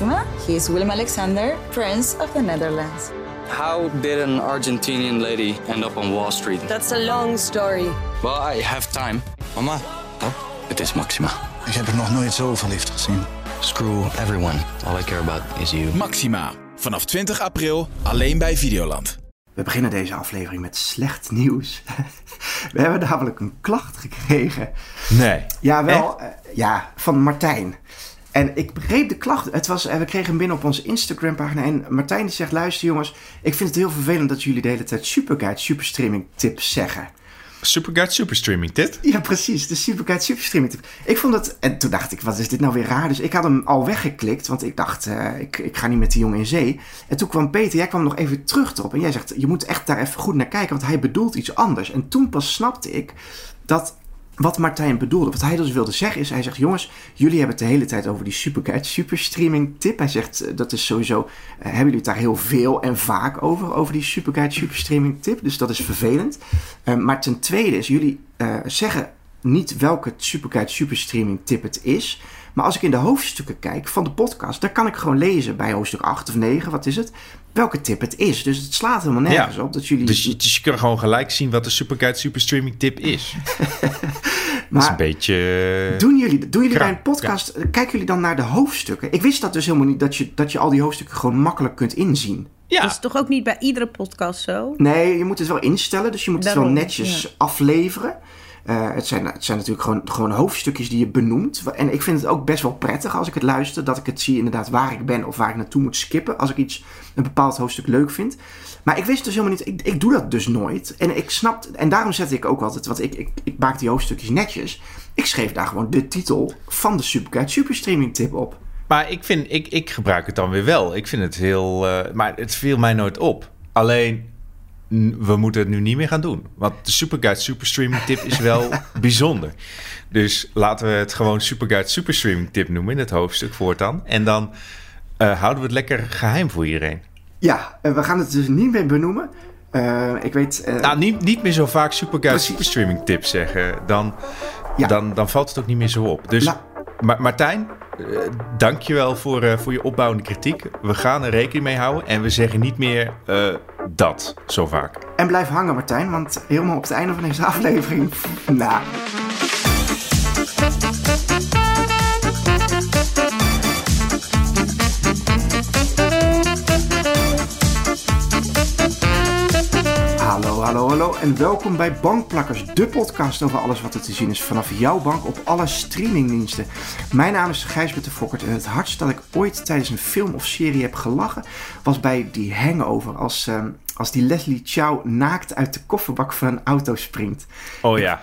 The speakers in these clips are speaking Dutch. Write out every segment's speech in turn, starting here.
Maxima. He is Willem Alexander, Prince of the Netherlands. How did an Argentinian lady end up on Wall Street? That's a long story. Well, I have time. Mama, Oh, it is Maxima. ik heb er nog nooit zo verliefd gezien. Screw everyone. All I care about is you. Maxima. Vanaf 20 april alleen bij Videoland. We beginnen deze aflevering met slecht nieuws. We hebben namelijk een klacht gekregen. Nee. Ja, wel. eh, ja, van Martijn. En ik begreep de klacht. Het was, eh, we kregen hem binnen op onze Instagram-pagina. En Martijn die zegt: Luister jongens, ik vind het heel vervelend dat jullie de hele tijd Superguide Superstreaming tips zeggen. Superguide Superstreaming tip. Ja, precies. De Superguide Superstreaming tip. Ik vond het. En toen dacht ik: wat is dit nou weer raar? Dus ik had hem al weggeklikt. Want ik dacht: eh, ik, ik ga niet met die jongen in zee. En toen kwam Peter, jij kwam nog even terug erop. En jij zegt: je moet echt daar even goed naar kijken. Want hij bedoelt iets anders. En toen pas snapte ik dat. Wat Martijn bedoelde, wat hij dus wilde zeggen is, hij zegt, jongens, jullie hebben het de hele tijd over die Superguide Superstreaming tip. Hij zegt, eh, dat is sowieso, eh, hebben jullie het daar heel veel en vaak over, over die Superguide Superstreaming tip. Dus dat is vervelend. Eh, maar ten tweede is, jullie zeggen niet welke Superguide Superstreaming tip het is. Maar als ik in de hoofdstukken kijk van de podcast, dan kan ik gewoon lezen bij hoofdstuk 8 of 9, wat is het, welke tip het is. Dus het slaat helemaal nergens Ja. op dat jullie... Dus je, dus je kan gewoon gelijk zien wat de Superguide Superstreaming tip is. dat is een beetje... Doen jullie, doen jullie bij een podcast, eh, kijken jullie dan naar de hoofdstukken? Ik wist dat dus helemaal niet, dat je, dat je al die hoofdstukken gewoon makkelijk kunt inzien. Ja, Dat is toch ook niet bij iedere podcast zo? Nee, je moet het wel instellen, dus je moet het wel netjes ja. afleveren. Eh, het, zijn, zijn natuurlijk gewoon, gewoon hoofdstukjes die je benoemt. En ik vind het ook best wel prettig als ik het luister, dat ik het zie inderdaad waar ik ben of waar ik naartoe moet skippen. Als ik iets, een bepaald hoofdstuk leuk vind. Maar ik wist dus helemaal niet, ik, ik doe dat dus nooit. En ik snap, en daarom zet ik ook altijd, want ik, ik, ik maak die hoofdstukjes netjes. Ik schreef daar gewoon de titel van de Superguide Superstreaming tip op. maar ik, vind, ik, ik gebruik het dan weer wel. Ik vind het heel... eh, maar het viel mij nooit op. Alleen, we moeten het nu niet meer gaan doen. Want de Superguide Superstreaming tip is wel bijzonder. Dus laten we het gewoon Superguide Superstreaming tip noemen in het hoofdstuk voortaan. En dan eh, houden we het lekker geheim voor iedereen. Ja, en we gaan het dus niet meer benoemen. Eh, ik weet... eh, Nou, niet, niet meer zo vaak Superguide. Superstreaming tips zeggen. Dan, Ja. dan, dan valt het ook niet meer zo op. Dus La- Ma- Martijn, eh, dank je wel voor, eh, voor je opbouwende kritiek. We gaan er rekening mee houden. En we zeggen niet meer eh, dat zo vaak. En blijf hangen, Martijn, want helemaal op het einde van deze aflevering. Nou. Hallo, hallo, hallo en welkom bij Bankplakkers, de podcast over alles wat er te zien is vanaf jouw bank op alle streamingdiensten. Mijn naam is Gijsbert de Fokkert en het hardst dat ik ooit tijdens een film of serie heb gelachen was bij die hangover als, ehm, als die Leslie Chow naakt uit de kofferbak van een auto springt. Oh ja.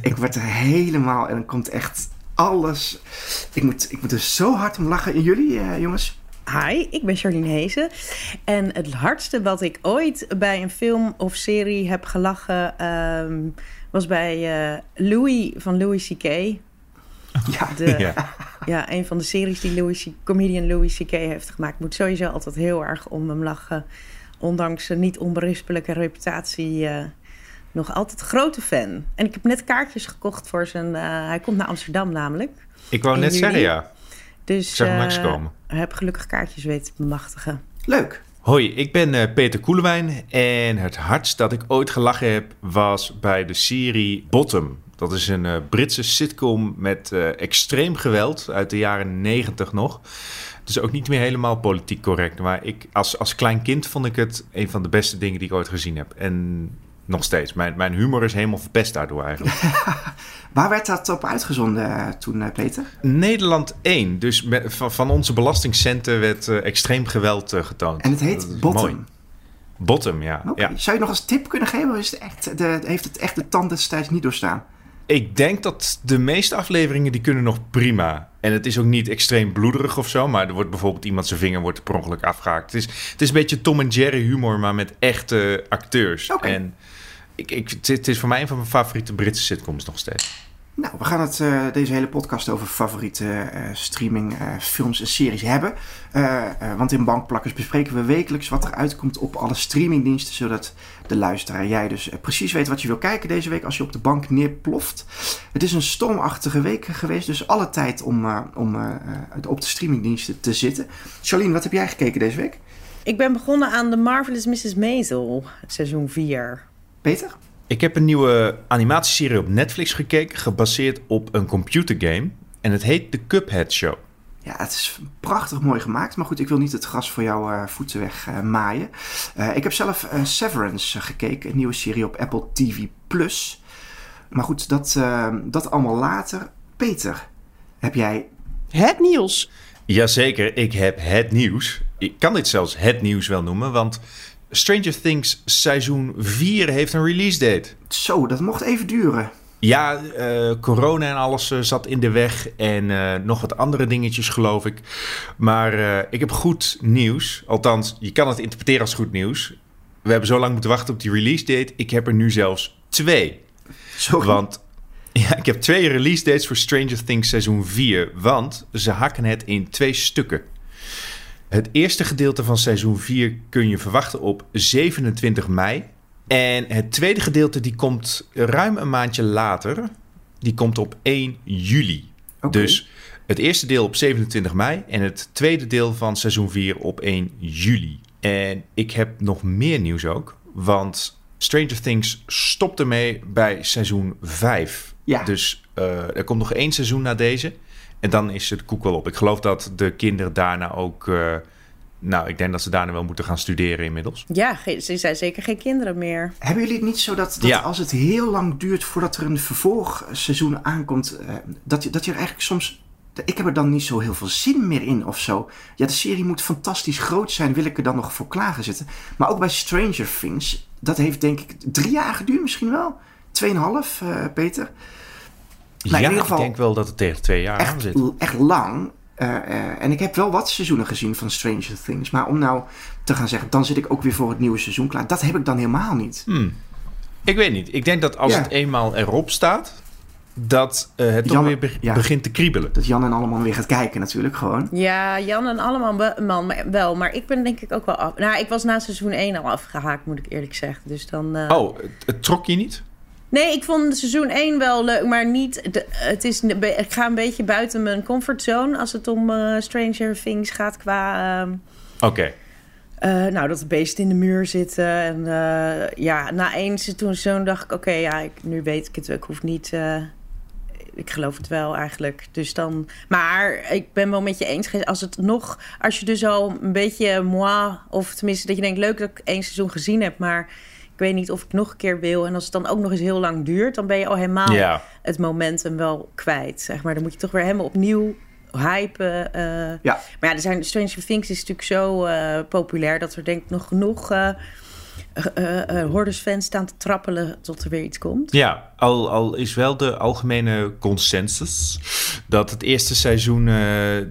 Ik word er helemaal en dan komt echt alles. Ik moet, ik moet er zo hard om lachen. En jullie, eh, jongens? Hi, ik ben Charlene Hezen. En het hardste wat ik ooit bij een film of serie heb gelachen... ehm, was bij eh, Louis van Louis C.K. Ja, De, Ja. ja. een van de series die Louis, comedian Louis C.K. heeft gemaakt. Moet sowieso altijd heel erg om hem lachen. Ondanks zijn niet onberispelijke reputatie... eh, nog altijd grote fan. En ik heb net kaartjes gekocht voor zijn... eh, hij komt naar Amsterdam namelijk. Ik wou net zeggen, ja. Dus Ik zag hem langskomen. heb gelukkig kaartjes weten te bemachtigen. leuk. Hoi, ik ben eh, Peter Koelewijn. En het hardst dat ik ooit gelachen heb was bij de serie Bottom. Dat is een eh, Britse sitcom met eh, extreem geweld uit de jaren negentig nog. Het is ook niet meer helemaal politiek correct. Maar ik, als, als klein kind vond ik het een van de beste dingen die ik ooit gezien heb. En nog steeds. Mijn, mijn humor is helemaal verpest daardoor eigenlijk. Waar werd dat op uitgezonden eh, toen, eh, Peter? Nederland 1. Dus met- van, van onze belastingcenten werd eh, extreem geweld getoond. En het heet Bottom. mooi. Bottom, ja. Zou je nog als tip kunnen geven? Of is het echt, de, heeft het echt de tand destijds niet doorstaan? Ik denk dat de meeste afleveringen die kunnen nog prima. En het is ook niet extreem bloederig of zo. Maar er wordt bijvoorbeeld iemand zijn vinger wordt per ongeluk afgehaakt. Het is, het is een beetje Tom en Jerry humor, maar met echte acteurs. En ik, ik, het is- voor mij een van mijn favoriete Britse sitcoms nog steeds. Nou, we gaan het uh, deze hele podcast over favoriete uh, streaming uh, films en series hebben. want in Bankplakkers bespreken we wekelijks wat er uitkomt op alle streamingdiensten. Zodat de luisteraar, jij dus precies weet wat je wil kijken deze week als je op de bank neerploft. Het is een stormachtige week geweest, dus alle tijd om, om op de streamingdiensten te zitten. Charlene, wat heb jij gekeken deze week? Ik ben begonnen aan The Marvelous Mrs. Maisel, seizoen 4. Peter? Ik heb een nieuwe animatieserie op Netflix gekeken, gebaseerd op een computergame. En het heet The Cuphead Show. Ja, het is prachtig mooi gemaakt. Maar goed, ik wil niet het gras voor jouw uh, voeten weg uh, maaien. Uh, ik heb zelf Severance gekeken, een nieuwe serie op Apple TV+. Maar goed, dat, dat allemaal later. Peter, heb jij... Het nieuws? Jazeker, ik heb het nieuws. Ik kan dit zelfs het nieuws wel noemen, want Stranger Things seizoen 4 heeft een release date. Zo, dat mocht even duren. Ja, uh, corona en alles uh, zat in de weg en uh, nog wat andere dingetjes, geloof ik. Maar ik heb goed nieuws. Althans, je kan het interpreteren als goed nieuws. We hebben zo lang moeten wachten op die release date. Ik heb er nu zelfs twee. Sorry. Want ja, ik heb twee release dates voor Stranger Things seizoen 4. Want ze hakken het in twee stukken. Het eerste gedeelte van seizoen 4 kun je verwachten op 27 mei. En het tweede gedeelte die komt ruim een maandje later. Die komt op 1 juli. Okay. Dus het eerste deel op 27 mei en het tweede deel van seizoen 4 op 1 juli. En ik heb nog meer nieuws ook. Want Stranger Things stopt ermee bij seizoen 5. Ja. Dus uh, er komt nog één seizoen na deze. En dan is het koek wel op. Ik geloof dat de kinderen daarna ook. Uh, nou, ik denk dat ze daarna wel moeten gaan studeren inmiddels. Ja, ze zijn zeker geen kinderen meer. Hebben jullie het niet zo dat, dat Ja. als het heel lang duurt voordat er een vervolgseizoen aankomt, eh, dat, je, dat je er eigenlijk soms. Ik heb er dan niet zo heel veel zin meer in of zo. Ja, de serie moet fantastisch groot zijn, wil ik er dan nog voor klaar zitten. Maar ook bij Stranger Things, dat heeft denk ik drie jaar geduurd misschien wel. Tweeënhalf, eh Peter. Nou, in ja, ieder geval- ik denk wel dat het tegen twee jaar aan echt, zit. echt lang. Eh, eh, en ik heb wel wat seizoenen gezien van Stranger Things. Maar om nou te gaan zeggen, dan zit ik ook weer voor het nieuwe seizoen klaar. Dat heb ik dan helemaal niet. Hmm. Ik weet niet. Ik denk dat als Ja. het eenmaal erop staat, dat eh, het toch Jan- weer be- ja. begint te kriebelen. Dat Jan en allemaal weer gaat kijken natuurlijk gewoon. Ja, Jan en allemaal be- man, maar wel. Maar ik ben denk ik ook wel af. Nou, ik was na seizoen 1 al afgehaakt, moet ik eerlijk zeggen. Dus dan. eh, Oh, het, het trok je niet? Nee, ik vond seizoen 1 wel leuk, maar niet. De, het is, ik ga een beetje buiten mijn comfortzone als het om eh, Stranger Things gaat qua. ehm, Oké. eh, nou, dat de beesten in de muur zitten. En eh, ja, na één seizoen dacht ik: oké, ja, ik, nu weet ik het. Ik hoef niet. ik geloof het wel eigenlijk. Dus dan. Maar ik ben wel met je eens. Als het nog. Als je dus al een beetje moi. Of tenminste dat je denkt: leuk dat ik één seizoen gezien heb. Maar ik weet niet of ik nog een keer wil. En als het dan ook nog eens heel lang duurt. Dan ben je al helemaal Ja. het momentum wel kwijt. Zeg maar. Dan moet je toch weer helemaal opnieuw hypen. eh. Ja. Maar ja, er zijn, Stranger Things is natuurlijk zo eh, populair... dat er denk ik nog genoeg eh eh, Hordes-fans staan te trappelen... tot er weer iets komt. Ja, al, al is wel de algemene consensus dat het eerste seizoen eh,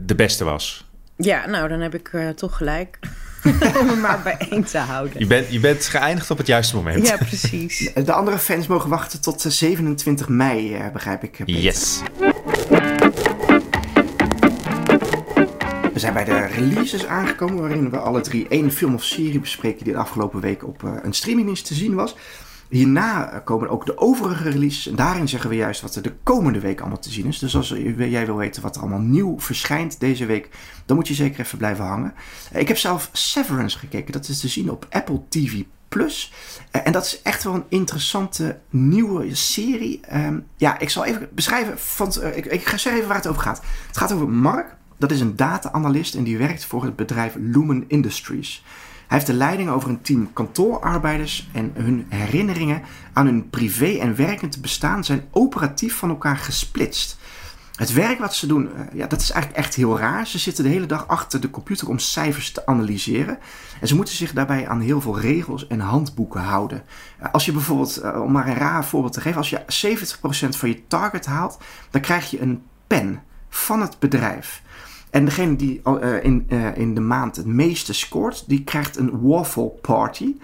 de beste was. Ja, nou, dan heb ik eh, toch gelijk. Om me maar bij één te houden. Je bent, je bent geëindigd op het juiste moment. Ja, precies. De andere fans mogen wachten tot eh, 27 mei, eh, begrijp ik. eh, Peter. Yes. We zijn bij de releases aangekomen, waarin we alle drie één film of serie bespreken die de afgelopen week op eh, een streamingdienst te zien was. Hierna komen ook de overige releases en daarin zeggen we juist wat er de komende week allemaal te zien is. Dus als jij wil weten wat er allemaal nieuw verschijnt deze week, dan moet je zeker even blijven hangen. Eh, Ik heb zelf Severance gekeken, dat is te zien op Apple TV+. Plus. Eh, En dat is echt wel een interessante nieuwe serie. Ehm, ja, ik zal even beschrijven. Van, eh, ik, ik ga zeggen even waar het over gaat. Het gaat over Mark. Dat is een data-analyst en die werkt voor het bedrijf Lumen Industries. Heeft de leiding over een team kantoorarbeiders en hun herinneringen aan hun privé en werkend bestaan zijn operatief van elkaar gesplitst. Het werk wat ze doen, eh, ja, dat is eigenlijk echt heel raar. Ze zitten de hele dag achter de computer om cijfers te analyseren. En ze moeten zich daarbij aan heel veel regels en handboeken houden. Eh, Als je bijvoorbeeld, eh, om maar een raar voorbeeld te geven, als je 70% van je target haalt, dan krijg je een pen van het bedrijf. En degene die eh, in, eh, in de maand het meeste scoort, die krijgt een waffle party.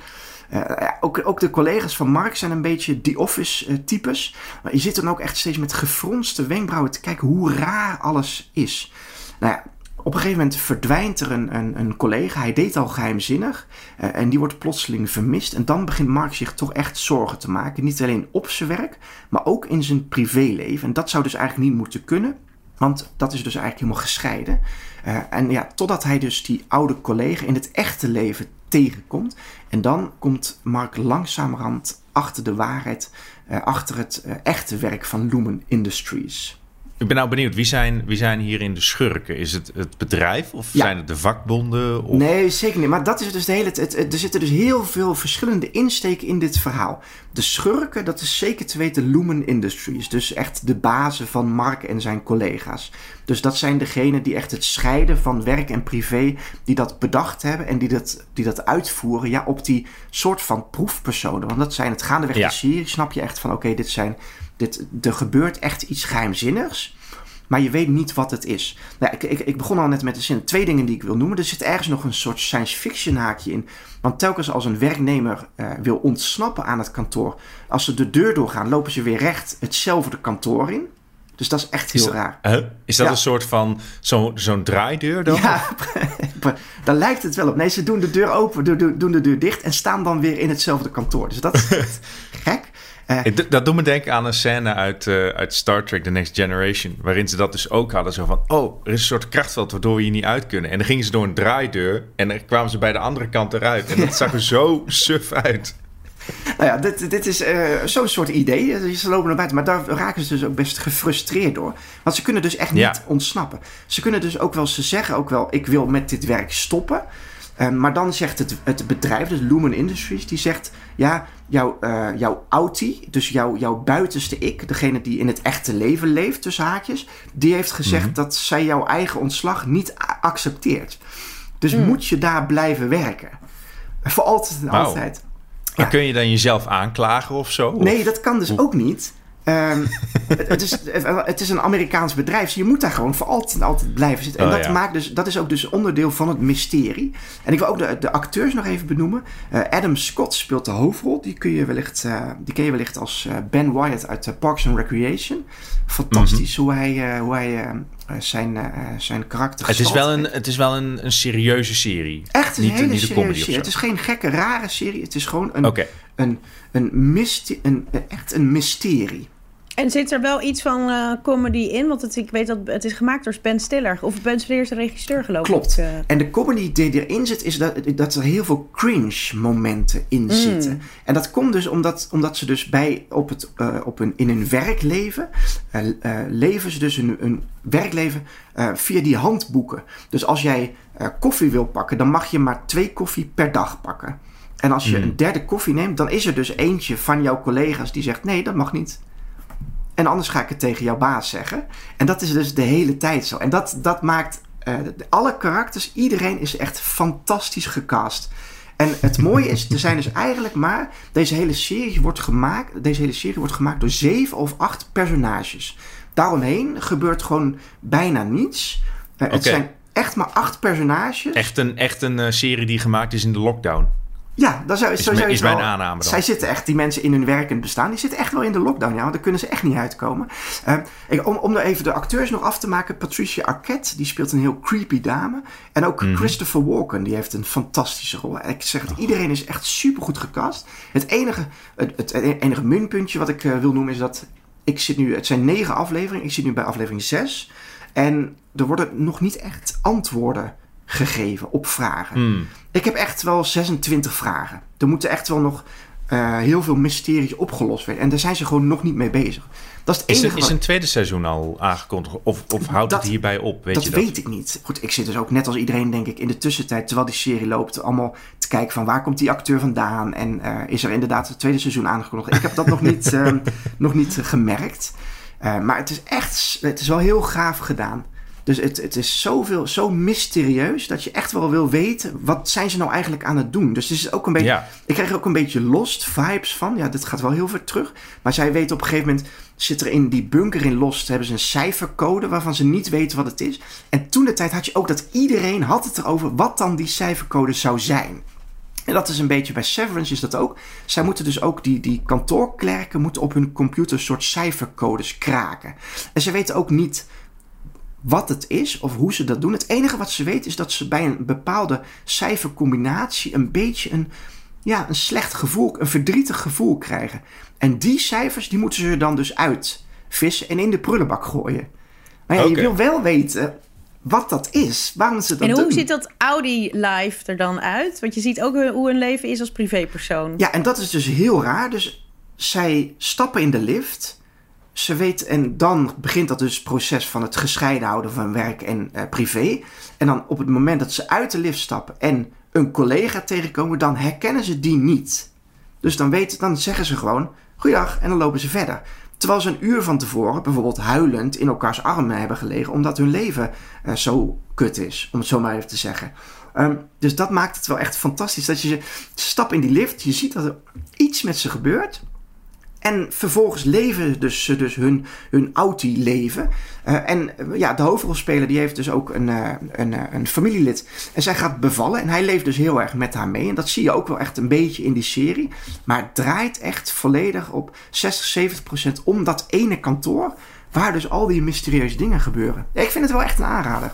Uh, ook, ook de collega's van Mark zijn een beetje die office types. Maar je zit dan ook echt steeds met gefronste wenkbrauwen te kijken hoe raar alles is. Nou ja, op een gegeven moment verdwijnt er een, een, collega. Hij deed al geheimzinnig. En die wordt plotseling vermist. En dan begint Mark zich toch echt zorgen te maken. Niet alleen op zijn werk, maar ook in zijn privéleven. En dat zou dus eigenlijk niet moeten kunnen. Want dat is dus eigenlijk helemaal gescheiden. Uh, en ja, totdat hij dus die oude collega in het echte leven tegenkomt. En dan komt Mark langzamerhand achter de waarheid. Uh, achter het echte werk van Lumen Industries. Ik ben nou benieuwd, wie zijn, wie zijn hierin de schurken? Is het het bedrijf of zijn het de vakbonden? Of? Nee, zeker niet. Maar dat is dus de hele. Het, er zitten dus heel veel verschillende insteken in dit verhaal. De schurken, dat is zeker te weten Lumen Industries. Dus echt de bazen van Mark en zijn collega's. Dus dat zijn degenen die echt het scheiden van werk en privé, die dat bedacht hebben en die dat, die dat uitvoeren ja, op die soort van proefpersonen. Want dat zijn het gaandeweg ja. de serie, snap je echt van oké, dit zijn dit, er gebeurt echt iets geheimzinnigs. Maar je weet niet wat het is. Nou, ik, ik, ik, begon al net met de zin. Twee dingen die ik wil noemen. Er zit ergens nog een soort science fiction haakje in. Want telkens als een werknemer uh, wil ontsnappen aan het kantoor. Als ze de deur doorgaan, lopen ze weer recht hetzelfde kantoor in. Dus dat is echt heel is dat, raar. Uh, is dat ja. een soort van zo'n zo draaideur dan? Ja, daar lijkt het wel op. Nee, ze doen de deur open, doen, doen de deur dicht en staan dan weer in hetzelfde kantoor. Dus dat is gek. Uh, dat doet me denken aan een scène uit, uh, uit Star Trek The Next Generation. Waarin ze dat dus ook hadden. Zo van, oh, er is een soort krachtveld waardoor we hier niet uit kunnen. En dan gingen ze door een draaideur. En dan kwamen ze bij de andere kant eruit. En dat zag er zo suf uit. Nou ja, dit, dit is uh, zo'n soort idee. Ze lopen naar buiten. Maar daar raken ze dus ook best gefrustreerd door. Want ze kunnen dus echt niet ja. ontsnappen. Ze kunnen dus ook wel, ze zeggen ook wel... ik wil met dit werk stoppen. Um, maar dan zegt het, het bedrijf, dus Lumen Industries, die zegt: ja, jouw, uh, jouw outie, dus jouw, jouw buitenste ik, degene die in het echte leven leeft, tussen haakjes, die heeft gezegd mm-hmm. dat zij jouw eigen ontslag niet accepteert. Dus mm. moet je daar blijven werken. Voor altijd en wow. altijd. Maar kun je dan jezelf aanklagen of zo? Nee, of? dat kan dus ook niet. Um, het, is, het is een Amerikaans bedrijf, dus je moet daar gewoon voor altijd altijd blijven zitten. En oh, dat, ja. maakt dus, dat is ook dus onderdeel van het mysterie. En ik wil ook de, de acteurs nog even benoemen. Uh, Adam Scott speelt de hoofdrol. Die, kun je wellicht, uh, die ken je wellicht als uh, Ben Wyatt uit Parks and Recreation. Fantastisch mm -hmm. hoe hij, hoe hij zijn, zijn karakter het is wel een Het is wel een, een serieuze serie. Echt een niet, hele niet serieuze serie. Het is geen gekke, rare serie. Het is gewoon een, okay. een, een, een, echt een mysterie. En zit er wel iets van uh, comedy in? Want het, ik weet dat het is gemaakt door Ben Stiller. Of Ben Stiller is de regisseur, geloof Klopt. ik. Uh. En de comedy die erin zit, is dat, dat er heel veel cringe momenten in mm. zitten. En dat komt dus omdat, omdat ze dus bij op het, uh, op hun, in hun werkleven leven ze dus hun, hun werkleven via die handboeken. Dus als jij koffie wil pakken, dan mag je maar twee koffie per dag pakken. En als je mm. een derde koffie neemt, dan is er dus eentje van jouw collega's die zegt: nee, dat mag niet. En anders ga ik het tegen jouw baas zeggen. En dat is dus de hele tijd zo. En dat, dat maakt uh, alle karakters, iedereen is echt fantastisch gecast. En het mooie is, er zijn dus eigenlijk maar. Deze hele serie wordt gemaakt. Deze hele serie wordt gemaakt door zeven of acht personages. Daaromheen gebeurt gewoon bijna niets. Uh, okay. Het zijn echt maar acht personages. Echt een, echt een uh, serie die gemaakt is in de lockdown. Ja, dat zou, is, zo is mijn aanname dan. Zij zitten echt, die mensen in hun werkend bestaan, die zitten echt wel in de lockdown. Ja, want daar kunnen ze echt niet uitkomen. Uh, ik, om, om er even de acteurs nog af te maken. Patricia Arquette, die speelt een heel creepy dame. En ook mm-hmm. Christopher Walken, die heeft een fantastische rol. Ik zeg het, iedereen is echt supergoed gecast. Het enige, het, het enige minpuntje wat ik uh, wil noemen is dat... Ik zit nu, het zijn negen afleveringen. Ik zit nu bij aflevering zes. En er worden nog niet echt antwoorden gegeven op vragen. Mm. Ik heb echt wel 26 vragen. Er moeten echt wel nog uh, heel veel mysteries opgelost worden. En daar zijn ze gewoon nog niet mee bezig. Dat is, het is, enige er, is een tweede seizoen al aangekondigd? Of, of houdt dat, het hierbij op? Weet dat je dat weet ik niet. Goed, ik zit dus ook net als iedereen, denk ik, in de tussentijd, terwijl die serie loopt, allemaal te kijken van waar komt die acteur vandaan? En uh, is er inderdaad het tweede seizoen aangekondigd? Ik heb dat nog niet, uh, nog niet gemerkt. Uh, maar het is echt, het is wel heel gaaf gedaan. Dus het, het is zoveel, zo mysterieus dat je echt wel wil weten wat zijn ze nou eigenlijk aan het doen. Dus het is ook een beetje, ja. ik krijg er ook een beetje lost vibes van. Ja, dit gaat wel heel ver terug. Maar zij weten op een gegeven moment, zit er in die bunker in Lost, hebben ze een cijfercode waarvan ze niet weten wat het is. En toen de tijd had je ook dat iedereen had het erover wat dan die cijfercode zou zijn. En dat is een beetje bij Severance is dat ook. Zij moeten dus ook, die, die kantoorklerken moeten op hun computer een soort cijfercodes kraken. En ze weten ook niet wat het is of hoe ze dat doen. Het enige wat ze weten is dat ze bij een bepaalde cijfercombinatie een beetje een, ja, een slecht gevoel, een verdrietig gevoel krijgen. En die cijfers die moeten ze dan dus uitvissen en in de prullenbak gooien. Maar ja, je wil wel weten wat dat is, waarom ze dat En hoe doen. ziet dat Audi-life er dan uit? Want je ziet ook hoe een leven is als privépersoon. Ja, en dat is dus heel raar. Dus zij stappen in de lift. Ze weet, en dan begint dat dus het proces van het gescheiden houden van werk en eh, privé. En dan op het moment dat ze uit de lift stappen en een collega tegenkomen, dan herkennen ze die niet. Dus dan, weten, dan zeggen ze gewoon, goeiedag, en dan lopen ze verder. Terwijl ze een uur van tevoren bijvoorbeeld huilend in elkaars armen hebben gelegen, omdat hun leven eh, zo kut is, om het zo maar even te zeggen. Ehm, dus dat maakt het wel echt fantastisch. Dat je ze stap in die lift, je ziet dat er iets met ze gebeurt. En vervolgens leven dus, ze dus hun, hun Audi-leven. Eh, en eh, ja, de hoofdrolspeler die heeft dus ook een, eh, een, een familielid. En zij gaat bevallen en hij leeft dus heel erg met haar mee. En dat zie je ook wel echt een beetje in die serie. Maar het draait echt volledig op 60, 70 procent om dat ene kantoor... waar dus al die mysterieuze dingen gebeuren. Ik vind het wel echt een aanrader.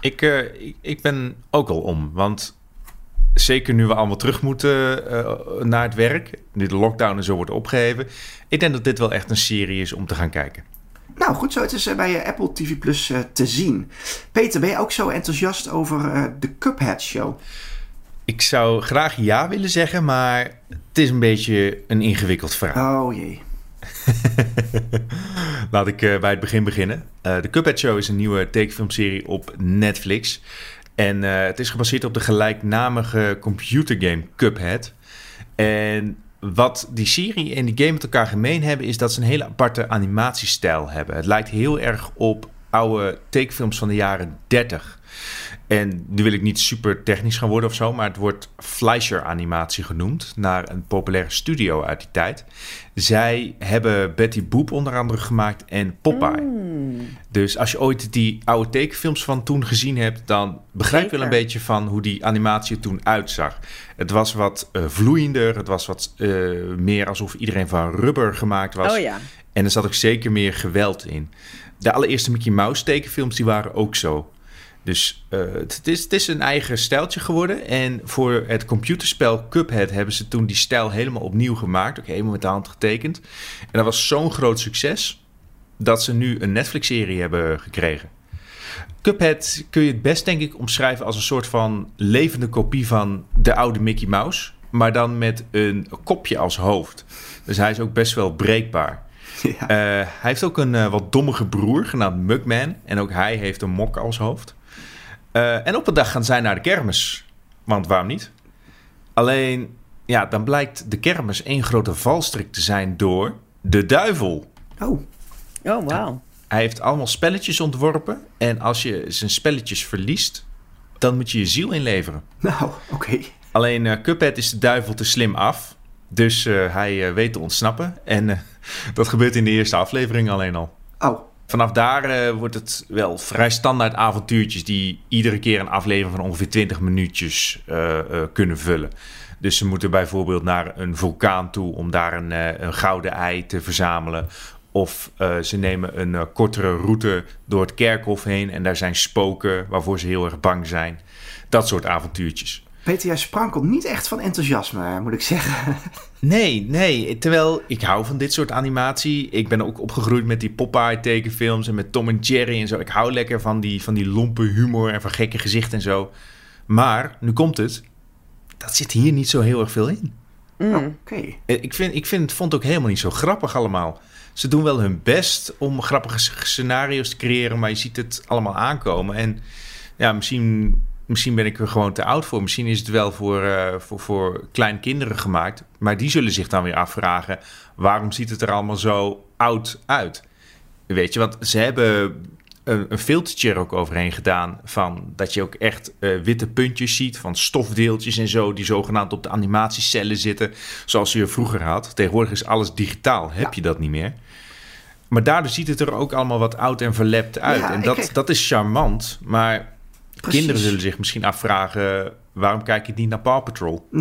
Ik, ik, ik ben ook al om, want zeker nu we allemaal terug moeten eh, naar het werk, nu de lockdown en zo wordt opgeheven, ik denk dat dit wel echt een serie is om te gaan kijken. Nou, goed zo. Het is eh, bij eh, Apple TV Plus te zien. Peter, ben je ook zo enthousiast over de Cuphead Show? Ik zou graag ja willen zeggen, maar het is een beetje een ingewikkeld verhaal. Oh jee. Laat ik bij het begin beginnen. De Cuphead Show is een nieuwe tekenfilmserie op Netflix. En eh, het is gebaseerd op de gelijknamige computergame Cuphead. En wat die serie en die game met elkaar gemeen hebben... is dat ze een hele aparte animatiestijl hebben. Het lijkt heel erg op oude tekenfilms van de jaren 30. En nu wil ik niet super technisch gaan worden of zo, maar het wordt Fleischer animatie genoemd, naar een populaire studio uit die tijd. Zij hebben Betty Boop onder andere gemaakt en Popeye. Dus als je ooit die oude tekenfilms van toen gezien hebt, dan begrijp je wel een beetje van hoe die animatie er toen uitzag. Het was wat eh, vloeiender, het was wat eh, meer alsof iedereen van rubber gemaakt was. Oh ja. En er zat ook zeker meer geweld in. De allereerste Mickey Mouse tekenfilms die waren ook zo. Dus eh, het, is, het is een eigen stijltje geworden. En voor het computerspel Cuphead hebben ze toen die stijl helemaal opnieuw gemaakt. Ook helemaal met de hand getekend. En dat was zo'n groot succes dat ze nu een Netflix-serie hebben gekregen. Cuphead kun je het best denk ik omschrijven als een soort van levende kopie van de oude Mickey Mouse. Maar dan met een kopje als hoofd. Dus hij is ook best wel breekbaar. Ja. Eh, hij heeft ook een eh, wat dommige broer genaamd Mugman. En ook hij heeft een mok als hoofd. Eh, en op een dag gaan zij naar de kermis. Want waarom niet? Alleen, ja, dan blijkt de kermis één grote valstrik te zijn door de duivel. Oh, Oh, wauw. Hij heeft allemaal spelletjes ontworpen. En als je zijn spelletjes verliest, dan moet je je ziel inleveren. nou, oké. Alleen eh Cuphead is de duivel te slim af. Dus eh, hij weet te ontsnappen. En dat gebeurt in de eerste aflevering alleen al. Oh, Vanaf daar eh, wordt het wel vrij standaard avontuurtjes... die iedere keer een aflevering van ongeveer 20 minuutjes eh, eh, kunnen vullen. Dus ze moeten bijvoorbeeld naar een vulkaan toe... om daar een, een gouden ei te verzamelen. Of ze nemen een kortere route door het kerkhof heen... en daar zijn spoken waarvoor ze heel erg bang zijn. Dat soort avontuurtjes. Peter, jij sprankelt niet echt van enthousiasme, moet ik zeggen. Nee, nee. Terwijl ik hou van dit soort animatie. Ik ben ook opgegroeid met die Popeye tekenfilms en met Tom en Jerry en zo. Ik hou lekker van die, van die lompe humor en van gekke gezichten en zo. Maar, nu komt het. Dat zit hier niet zo heel erg veel in. Mm. Oké. Eh, Ik, vind, ik vind, vond het ook helemaal niet zo grappig allemaal. Ze doen wel hun best om grappige scenario's te creëren, maar je ziet het allemaal aankomen. En ja, misschien, misschien ben ik er gewoon te oud voor. Misschien is het wel voor, eh, voor, voor kleine kinderen gemaakt. Maar die zullen zich dan weer afvragen: waarom ziet het er allemaal zo oud uit? Weet je, want ze hebben een, een filtertje er ook overheen gedaan. Van dat je ook echt eh, witte puntjes ziet van stofdeeltjes en zo. Die zogenaamd op de animatiecellen zitten. Zoals je vroeger had. Tegenwoordig is alles digitaal. Heb je dat niet meer? Maar daardoor ziet het er ook allemaal wat oud en verlept uit. Ja, en dat, dat is charmant. Maar Kinderen zullen zich misschien afvragen... waarom kijk je niet naar Paw Patrol?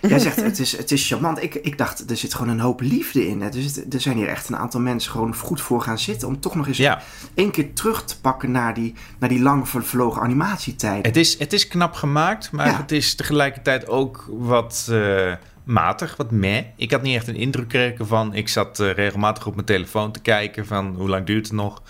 Jij zegt het is, het is charmant. Ik, ik dacht, er zit gewoon een hoop liefde in. Hè. Dus er zijn hier echt een aantal mensen gewoon goed voor gaan zitten. Om toch nog eens Ja. één keer terug te pakken naar die, naar die lang vervlogen animatietijden. Het is, het is knap gemaakt, maar Ja. het is tegelijkertijd ook wat eh, matig, wat meh. Ik had niet echt een indruk gekregen van... Ik zat eh, regelmatig op mijn telefoon te kijken van hoe lang duurt het nog.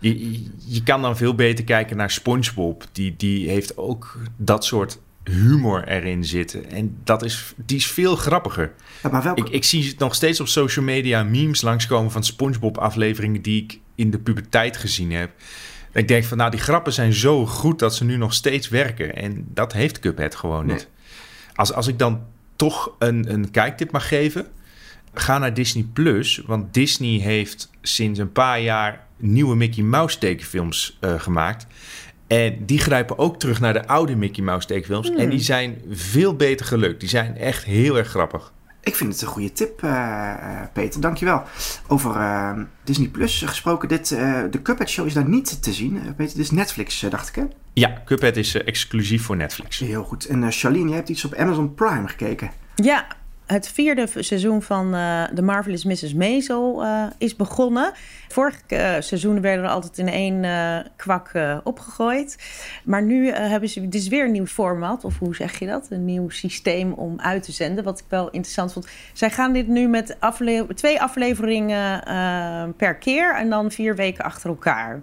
Je, je- je kan dan veel beter kijken naar SpongeBob. Die, die heeft ook dat soort humor erin zitten. En dat is, die is veel grappiger. Ja, maar welke, Ik, ik zie nog steeds op social media memes langskomen van SpongeBob-afleveringen die ik in de puberteit gezien heb. Ik denk van, nou, die grappen zijn zo goed dat ze nu nog steeds werken. En dat heeft Cuphead gewoon niet. Als, als ik dan toch een, een kijktip mag geven, ga naar Disney Plus. Want Disney heeft sinds een paar jaar nieuwe Mickey Mouse tekenfilms eh, gemaakt. En die grijpen ook terug naar de oude Mickey Mouse tekenfilms. En die zijn veel beter gelukt. Die zijn echt heel erg grappig. Ik vind het een goede tip, eh, eh, Peter. Dankjewel. Over eh, Disney Plus gesproken. Dit, eh, de Cuphead Show is daar niet te zien. Peter, dit is Netflix, dacht ik, hè? Ja, Cuphead is exclusief voor Netflix. Heel goed. En eh, Charlene, jij hebt iets op Amazon Prime gekeken. Ja, het vierde seizoen van eh The Marvelous Mrs. Maisel eh, is begonnen. Vorig eh, seizoen werden er altijd in één kwak opgegooid. Maar nu hebben ze dus weer een nieuw format, of hoe zeg je dat? Een nieuw systeem om uit te zenden, wat ik wel interessant vond. Zij gaan dit nu met afle- twee afleveringen per keer en dan vier weken achter elkaar.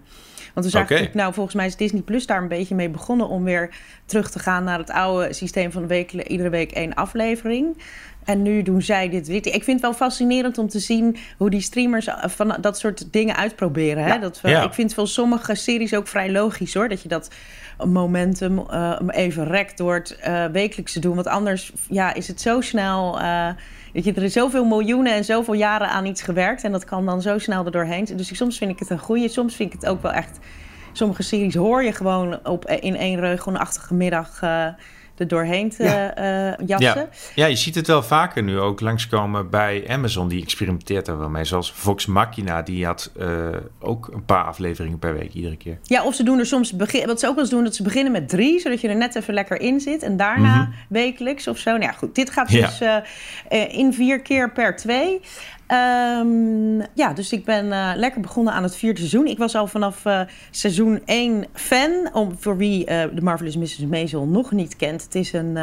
Want we zagen natuurlijk, nou, volgens mij is Disney Plus daar een beetje mee begonnen om weer terug te gaan naar het oude systeem van week, iedere week één aflevering. En nu doen zij dit. Ik vind het wel fascinerend om te zien hoe die streamers eh, van dat soort dingen uitproberen. Hè? Ja. Dat we, Ja. Ik vind voor sommige series ook vrij logisch hoor. Dat je dat momentum eh, even rekt door het eh, wekelijks te doen. Want anders ja, is het zo snel. Weet je, er is zoveel miljoenen en zoveel jaren aan iets gewerkt. En dat kan dan zo snel er doorheen. Dus soms vind ik het een goede. Soms vind ik het ook wel echt. Sommige series hoor je gewoon op, in één regelachtige middag eh er doorheen te Ja. eh, jassen. Ja. ja, je ziet het wel vaker nu ook langskomen bij Amazon. Die experimenteert er wel mee. Zoals Vox Machina, die had eh, ook een paar afleveringen per week iedere keer. Ja, of ze doen er soms, begin, wat ze ook wel eens doen, dat ze beginnen met drie, zodat je er net even lekker in zit. En daarna wekelijks of zo. Nou ja, goed, dit gaat dus eh, in vier keer per twee. Ehm, ja, dus ik ben eh, lekker begonnen aan het vierde seizoen. Ik was al vanaf eh, seizoen 1 fan. Om, voor wie eh de Marvelous Mrs. Maisel nog niet kent. Het is een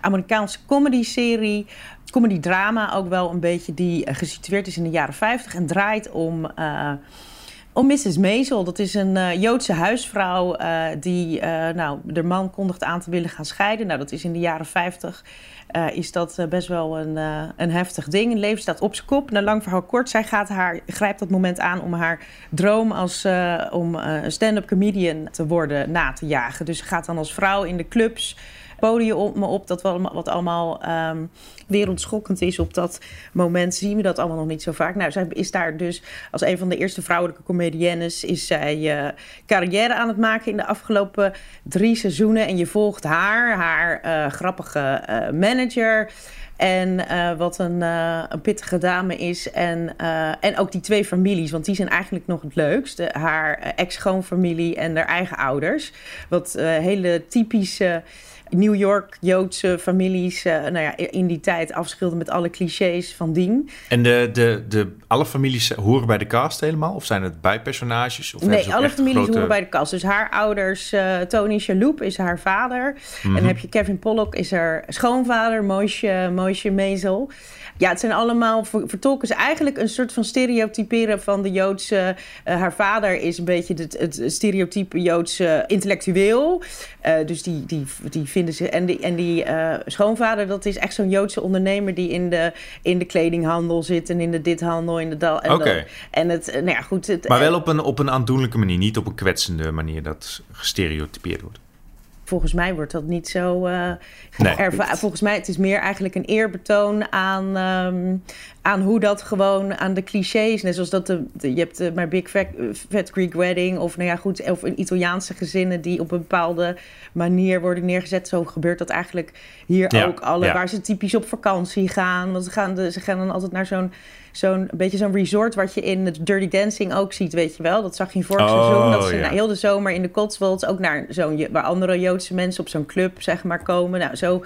Amerikaanse comedy-serie. Comedy-drama ook wel een beetje. Die gesitueerd is in de jaren 50 en draait om... om Mrs. Maisel. Dat is een eh, Joodse huisvrouw eh, die, eh, nou, de man kondigt aan te willen gaan scheiden. Nou, dat is in de jaren 50. eh, is dat best wel een, een heftig ding. Leven staat op zijn kop. Na lang verhaal kort, zij gaat haar, grijpt dat moment aan om haar droom als om een stand-up comedian te worden na te jagen. Dus ze gaat dan als vrouw in de clubs podium op me op. Dat wat allemaal, ehm, wereldschokkend is op dat moment. Zien we dat allemaal nog niet zo vaak. Nou, zij is daar dus als een van de eerste vrouwelijke comediennes... is zij eh, carrière aan het maken in de afgelopen drie seizoenen. En je volgt haar, haar eh, grappige eh, manager... En wat een, een pittige dame is. En, en ook die twee families, want die zijn eigenlijk nog het leukste. Haar ex-schoonfamilie en haar eigen ouders. Wat hele typische New York Joodse families eh, nou ja, in die tijd afschilden met alle clichés van dien. En de, de, de, alle families horen bij de cast helemaal? Of zijn het bijpersonages? Of Nee, alle families grote- horen bij de kast. Dus haar ouders, eh, Tony Shalhoub is haar vader. En dan heb je Kevin Pollock is haar schoonvader, Moshe, Moshe Maisel. Ja, het zijn allemaal, ver- vertolken ze eigenlijk een soort van stereotyperen van de Joodse... eh, haar vader is een beetje het, het stereotype Joodse intellectueel. Eh, dus die, die, die vinden ze... En die, en die eh, schoonvader, dat is echt zo'n Joodse ondernemer... die in de, in de kledinghandel zit en in de dithandel, in de dal. En, dat- en het, nou ja, goed... Het, Maar wel op een, op een aandoenlijke manier, niet op een kwetsende manier dat gestereotypeerd wordt. Volgens mij wordt dat niet zo. eh Nee. erva- Volgens mij het is meer eigenlijk een eerbetoon aan, ehm, aan hoe dat gewoon aan de clichés, net zoals dat de, je hebt de, My Big Fat, Fat Greek Wedding of nou ja goed, of een Italiaanse gezinnen die op een bepaalde manier worden neergezet. Zo gebeurt dat eigenlijk hier Ja, ook alle, ja. waar ze typisch op vakantie gaan. Want ze gaan, de, ze gaan dan altijd naar zo'n zo'n beetje zo'n resort wat je in het Dirty Dancing ook ziet, weet je wel. Dat zag je in vorig Oh, seizoen, dat ze ja. nou, heel de zomer in de Cotswolds ook naar zo'n waar andere Joodse mensen op zo'n club zeg maar komen. Nou zo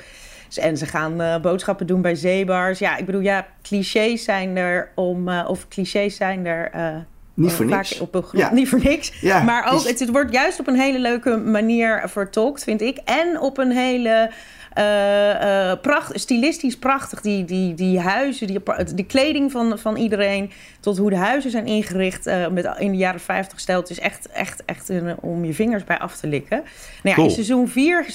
en ze gaan eh, boodschappen doen bij zeebars. Ja, ik bedoel, ja, clichés zijn er om... eh, of clichés zijn er... eh, Niet voor vaak niks. Op een grond, Ja. Niet voor niks. Ja, maar ook, dus- het, het wordt juist op een hele leuke manier vertolkt, vind ik. En op een hele... eh, eh, pracht, stilistisch prachtig. Die, die, die huizen, die, de kleding van, van iedereen... tot hoe de huizen zijn ingericht eh, met, in de jaren 50 stijl. Het is echt, echt, echt een, om je vingers bij af te likken. Nou ja, Cool. In seizoen 4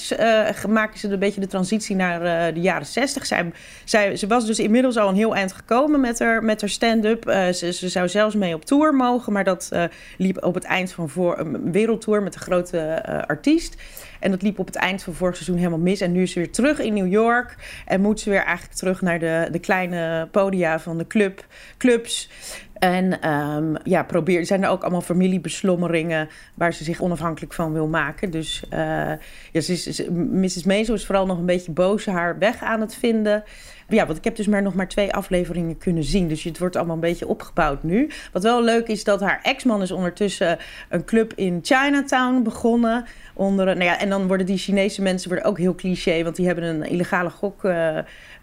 maken ze een beetje de transitie naar de jaren 60. Zij, zij, ze was dus inmiddels al een heel eind gekomen met haar, met haar stand-up. Ze, ze zou zelfs mee op tour mogen, maar dat liep op het eind van voor, een wereldtour met een grote artiest. En dat liep op het eind van vorig seizoen helemaal mis. En nu is ze weer terug in New York. En moet ze weer eigenlijk terug naar de, de kleine podia van de club, clubs. En ehm, ja, probeer, zijn er ook allemaal familiebeslommeringen waar ze zich onafhankelijk van wil maken. Dus eh, ja, is, Mrs. Maisel is vooral nog een beetje boos haar weg aan het vinden. Ja, want ik heb dus maar nog maar twee afleveringen kunnen zien. Dus het wordt allemaal een beetje opgebouwd nu. Wat wel leuk is dat haar ex-man is ondertussen een club in Chinatown begonnen. Onder, nou ja, en dan worden die Chinese mensen worden ook heel cliché. Want die hebben een illegale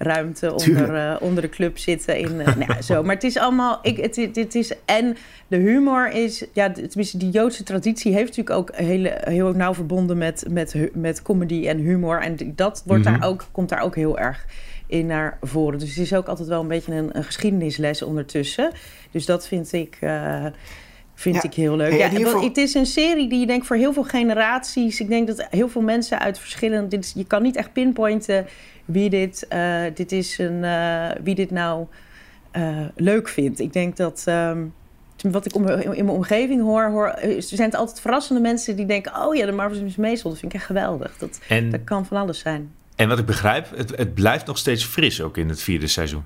gokruimte onder, eh, onder de club zitten. In, eh, nou ja, zo. Maar het is allemaal... Ik, het, het, het is, en de humor is... Ja, tenminste, die Joodse traditie heeft natuurlijk ook hele, heel nauw verbonden met, met, met comedy en humor. En dat wordt Mhm. daar ook, komt daar ook heel erg in naar voren. Dus het is ook altijd wel een beetje een, een geschiedenisles ondertussen. Dus dat vind ik... eh, Vind Ja. ik heel leuk. Ja, Het is een serie die je denkt voor heel veel generaties. Ik denk dat heel veel mensen uit verschillende. Dit is, je kan niet echt pinpointen wie dit, eh, dit is een, eh, wie dit nou eh, leuk vindt. Ik denk dat. ehm, wat ik om, in mijn omgeving hoor, hoor, er zijn het altijd verrassende mensen die denken: Oh ja, de Marvelous Miss Maisel, dat vind ik echt geweldig. Dat, En, dat kan van alles zijn. en wat ik begrijp, het, het blijft nog steeds fris ook in het vierde seizoen.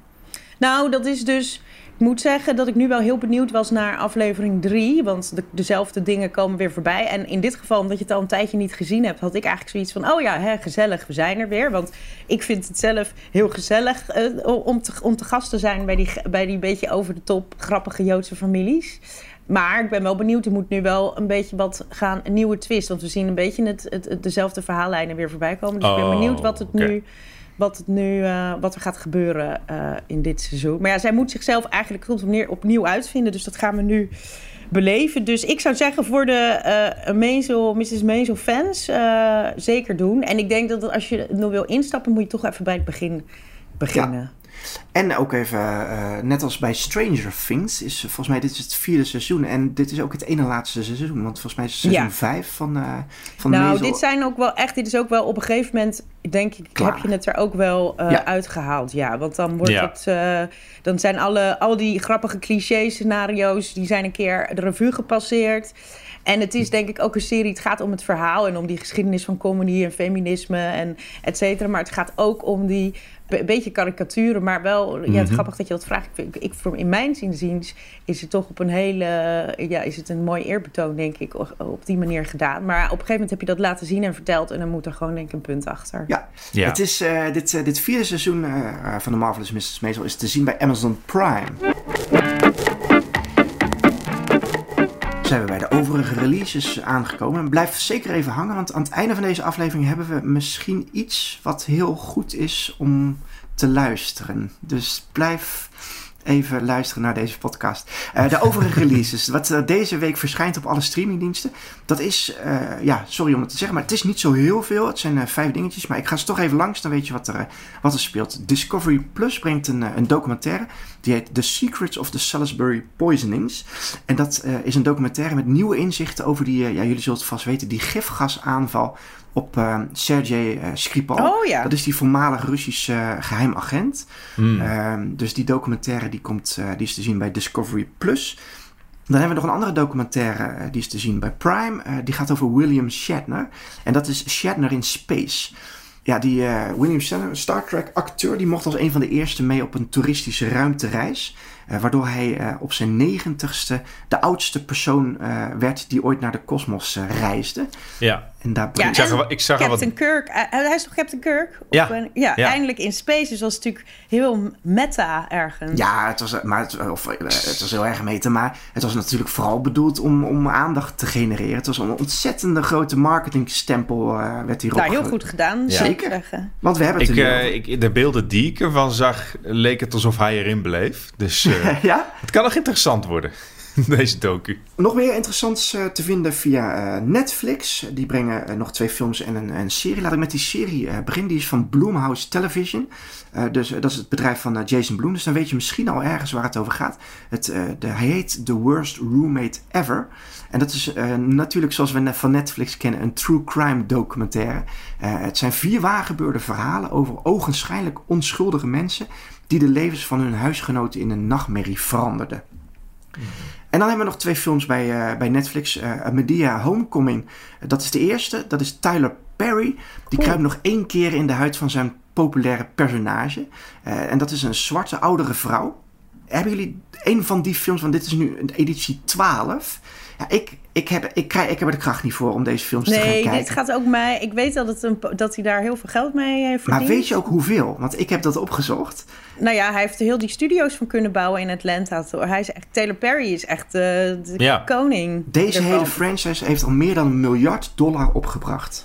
Nou, dat is dus. Ik moet zeggen dat ik nu wel heel benieuwd was naar aflevering 3. Want de, dezelfde dingen komen weer voorbij. En in dit geval, omdat je het al een tijdje niet gezien hebt, had ik eigenlijk zoiets van: oh ja, hè, gezellig, we zijn er weer. Want ik vind het zelf heel gezellig eh, om, te, om te gast te zijn bij die, bij die beetje over de top grappige Joodse families. Maar ik ben wel benieuwd. Er moet nu wel een beetje wat gaan. Een nieuwe twist. Want we zien een beetje het, het, het- dezelfde verhaallijnen weer voorbij komen. Dus ik ben Oh, benieuwd wat het nu wat, het nu, eh, wat er gaat gebeuren eh, in dit seizoen. Maar ja, zij moet zichzelf eigenlijk komt opnieuw, uitvinden. Dus dat gaan we nu beleven. Dus ik zou zeggen voor de eh Maisel, Mrs. Maisel fans eh, zeker doen. En ik denk dat als je nog wil instappen, moet je toch even bij het begin beginnen. En ook even, eh, net als bij Stranger Things, is eh, volgens mij dit is het vierde seizoen. En dit is ook het ene laatste seizoen. Want volgens mij is het seizoen Ja. vijf van, eh van Nou, Maisel. dit zijn ook wel echt. Dit is ook wel op een gegeven moment, denk ik, Klaar. heb je het er ook wel eh, Ja. uitgehaald. Ja, want dan wordt Ja. het. eh, dan zijn alle, al die grappige cliché-scenario's. die zijn een keer de revue gepasseerd. En het is denk ik ook een serie. Het gaat om het verhaal en om die geschiedenis van comedy en feminisme en et cetera. Maar het gaat ook om die be- beetje karikaturen, maar wel. Ja, het Mhm. is grappig dat je dat vraagt. Ik, ik, in mijn zinziens is het toch op een hele. Ja, is het een mooi eerbetoon, denk ik, op, die manier gedaan. Maar op een gegeven moment heb je dat laten zien en verteld. En dan moet er gewoon, denk ik, een punt achter. Ja, Ja. Het is, eh, dit, eh, dit vierde seizoen eh, van The Marvelous Mrs. Maisel is te zien bij Amazon Prime. Zijn we bij de overige releases aangekomen. Blijf zeker even hangen, want aan het einde van deze aflevering hebben we misschien iets wat heel goed is om te luisteren. Dus blijf even luisteren naar deze podcast. Eh, de overige releases, wat eh, deze week verschijnt op alle streamingdiensten. Dat is, eh, ja, sorry om het te zeggen, maar het is niet zo heel veel. Het zijn vijf dingetjes, maar ik ga ze toch even langs, dan weet je wat er, wat er speelt. Discovery Plus brengt een, een documentaire. Die heet The Secrets of the Salisbury Poisonings. En dat is een documentaire met nieuwe inzichten over die, ja, jullie zullen het vast weten, die gifgasaanval op eh Sergei eh, Skripal. Oh ja. Dat is die voormalig Russische eh, geheim agent. Hmm. Ehm, dus die documentaire die komt, eh, die is te zien bij Discovery Plus. Dan hebben we nog een andere documentaire, die is te zien bij Prime. Eh, die gaat over William Shatner. En dat is Shatner in Space. Ja, die eh, William Shatner, Star Trek acteur, die mocht als een van de eerste mee op een toeristische ruimtereis. eh, waardoor hij eh, op zijn negentigste de oudste persoon eh, werd die ooit naar de kosmos eh, reisde. Ja. En daar Ja, Ik zag er ik zag er Captain wat- Kirk. hij is toch Captain Kirk? Ja. ja, Ja. eindelijk in space. Dus dat was natuurlijk heel meta ergens. Ja, het was, maar het, of, eh, het was heel erg meten, maar het was natuurlijk vooral bedoeld om, om aandacht te genereren. Het was een ontzettende grote marketingstempel uh, werd hierop Nou, heel ge- goed gedaan, Ja. zou ik Zeker. zeggen. Want we hebben het Ik, nu over. ik, de beelden die ik ervan zag, leek het alsof hij erin bleef. Dus eh, Ja? het kan nog interessant worden, deze docu. Nog meer interessants eh, te vinden via eh, Netflix. Die brengen eh, nog twee films en een, een serie. Laat ik met die serie beginnen. Die is van Blumhouse Television. Dus dat is het bedrijf van Jason Blum. Dus dan weet je misschien al ergens waar het over gaat. Het, eh, de, hij heet The Worst Roommate Ever. En dat is natuurlijk zoals we van Netflix kennen een true crime documentaire. Het zijn vier waargebeurde verhalen over ogenschijnlijk onschuldige mensen... die de levens van hun huisgenoten in een nachtmerrie veranderden. En dan hebben we nog twee films bij, eh, bij Netflix. Eh Medea Homecoming, dat is de eerste. Dat is Tyler Perry. Die kruipt nog één keer in de huid van zijn populaire personage. Eh, en dat is een zwarte oudere vrouw. Hebben jullie een van die films, want dit is nu een editie 12. Ja, ik, ik, heb, ik, krijg, ik heb er de kracht niet voor om deze films te gaan Nee, kijken. dit gaat ook mij. Ik weet dat, het een, dat hij daar heel veel geld mee heeft Maar verdiend. weet je ook hoeveel? Want ik heb dat opgezocht. Nou ja, hij heeft er heel die studio's van kunnen bouwen in Atlanta. Hij is echt, Taylor Perry is echt eh, de Ja. koning. Deze ervan. hele franchise heeft al meer dan een miljard dollar opgebracht.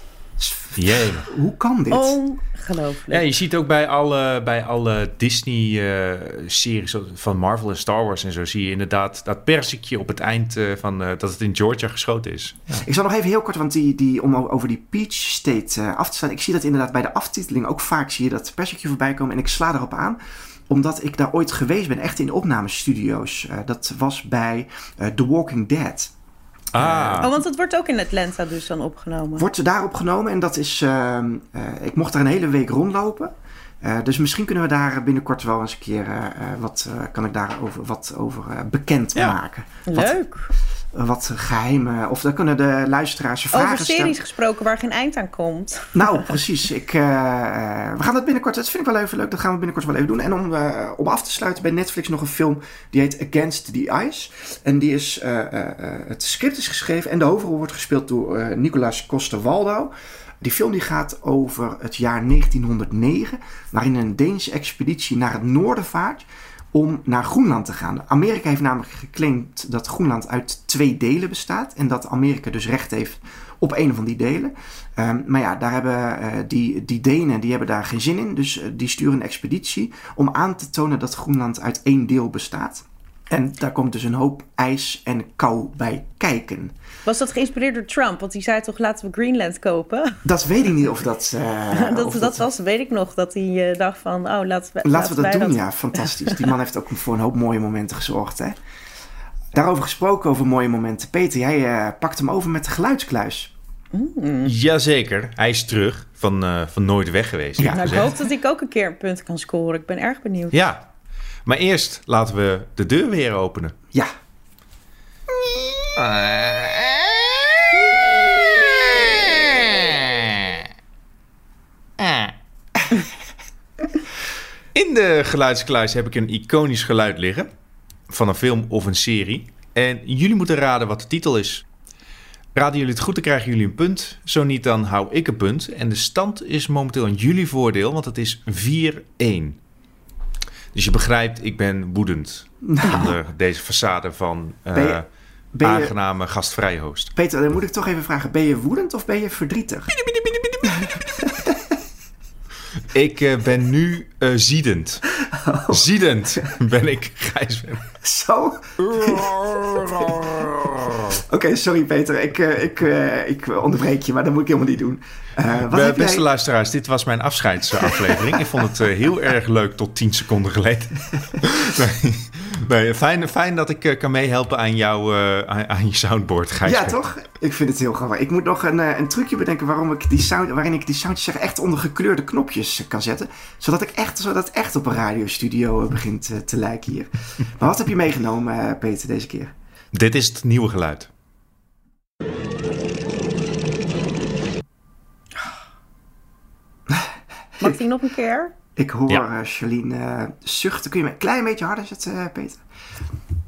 Jee. Hoe kan dit? Ongelooflijk. Ja, je ziet ook bij alle, bij alle Disney-series van Marvel en Star Wars en zo... zie je inderdaad dat persikje op het eind eh, van... eh, dat het in Georgia geschoten is. Ik zal nog even heel kort, want die, die, om over die Peach State eh, af te sluiten. Ik zie dat inderdaad bij de aftiteling ook vaak zie je dat persicje voorbij komen. En ik sla erop aan, omdat ik daar ooit geweest ben, echt in de opnamestudio's. Eh, dat was bij eh, The Walking Dead. Ah, Oh, want het wordt ook in Atlanta dus dan opgenomen. Wordt daar opgenomen en dat is... ehm, eh, ik mocht daar een hele week rondlopen. Eh, dus misschien kunnen we daar binnenkort wel eens een keer... eh, eh, wat eh, kan ik daarover wat over eh, bekend Ja. maken. Leuk. wat geheimen... Of dan kunnen de luisteraars vragen Over stellen. series gesproken waar geen eind aan komt. Nou, precies. Ik, eh, eh, we gaan dat binnenkort, dat vind ik wel even leuk, dat gaan we binnenkort wel even doen. En om, eh, om af te sluiten bij Netflix nog een film die heet Against the Ice. En die is, het script is geschreven en de hoofdrol wordt gespeeld door Nicolas Coster-Waldau. Die film die gaat over het jaar 1909, waarin een Deense expeditie naar het noorden vaart om naar Groenland te gaan. Amerika heeft namelijk geclaimd dat Groenland uit twee delen bestaat en dat Amerika dus recht heeft op een van die delen. Um, maar ja, daar hebben uh, die, die Denen die hebben daar geen zin in, dus uh, die sturen een expeditie om aan te tonen dat Groenland uit één deel bestaat. En daar komt dus een hoop ijs en kou bij kijken. Was dat geïnspireerd door Trump? Want die zei toch laten we Greenland kopen? Dat weet ik niet of dat... Uh, dat, of dat, dat, was, weet ik nog, dat hij uh, dacht van, oh laten we... Laten we dat doen, dat... ja, fantastisch. Die man heeft ook voor een hoop mooie momenten gezorgd, hè. Daarover gesproken, over mooie momenten. Peter, jij uh, pakt hem over met de geluidskluis. Mm. Jazeker, hij is terug van, uh, van nooit weg geweest. Ja, nou, ik hoop dat ik ook een keer een punt kan scoren. Ik ben erg benieuwd. Ja, maar eerst laten we de deur weer openen. Ja. In de geluidskluis heb ik een iconisch geluid liggen. Van een film of een serie. En jullie moeten raden wat de titel is. Raden jullie het goed, dan krijgen jullie een punt. Zo niet, dan hou ik een punt. En de stand is momenteel in jullie voordeel, want het is 4-1. Dus je begrijpt, ik ben woedend nou. onder deze façade van uh, ben je, ben je, aangename gastvrije host. Peter, dan moet ik toch even vragen, ben je woedend of ben je verdrietig? Ik uh, ben nu uh, ziedend. Oh. Ziedend ben ik, Gijs. Zo? Oké, okay, sorry Peter, ik, uh, ik, ik onderbreek je, maar dat moet ik helemaal niet doen. Uh, beste jij... luisteraars, dit was mijn afscheidsaflevering. ik vond het heel erg leuk tot 10 seconden geleden. nee, nee, fijn, fijn dat ik kan meehelpen aan, jou, aan, aan je soundboard, Gijs. Ja, toch? Ik vind het heel grappig. Ik moet nog een, een trucje bedenken waarom ik die sound, waarin ik die soundjes echt onder gekleurde knopjes kan zetten. Zodat, ik echt, zodat het echt op een radiostudio begint te lijken hier. Maar wat heb je meegenomen, Peter, deze keer? Dit is het nieuwe geluid. Mag die nog een keer? Ik hoor Ja. eh, Charlene eh, zuchten. Kun je me een klein beetje harder zetten, eh, Peter?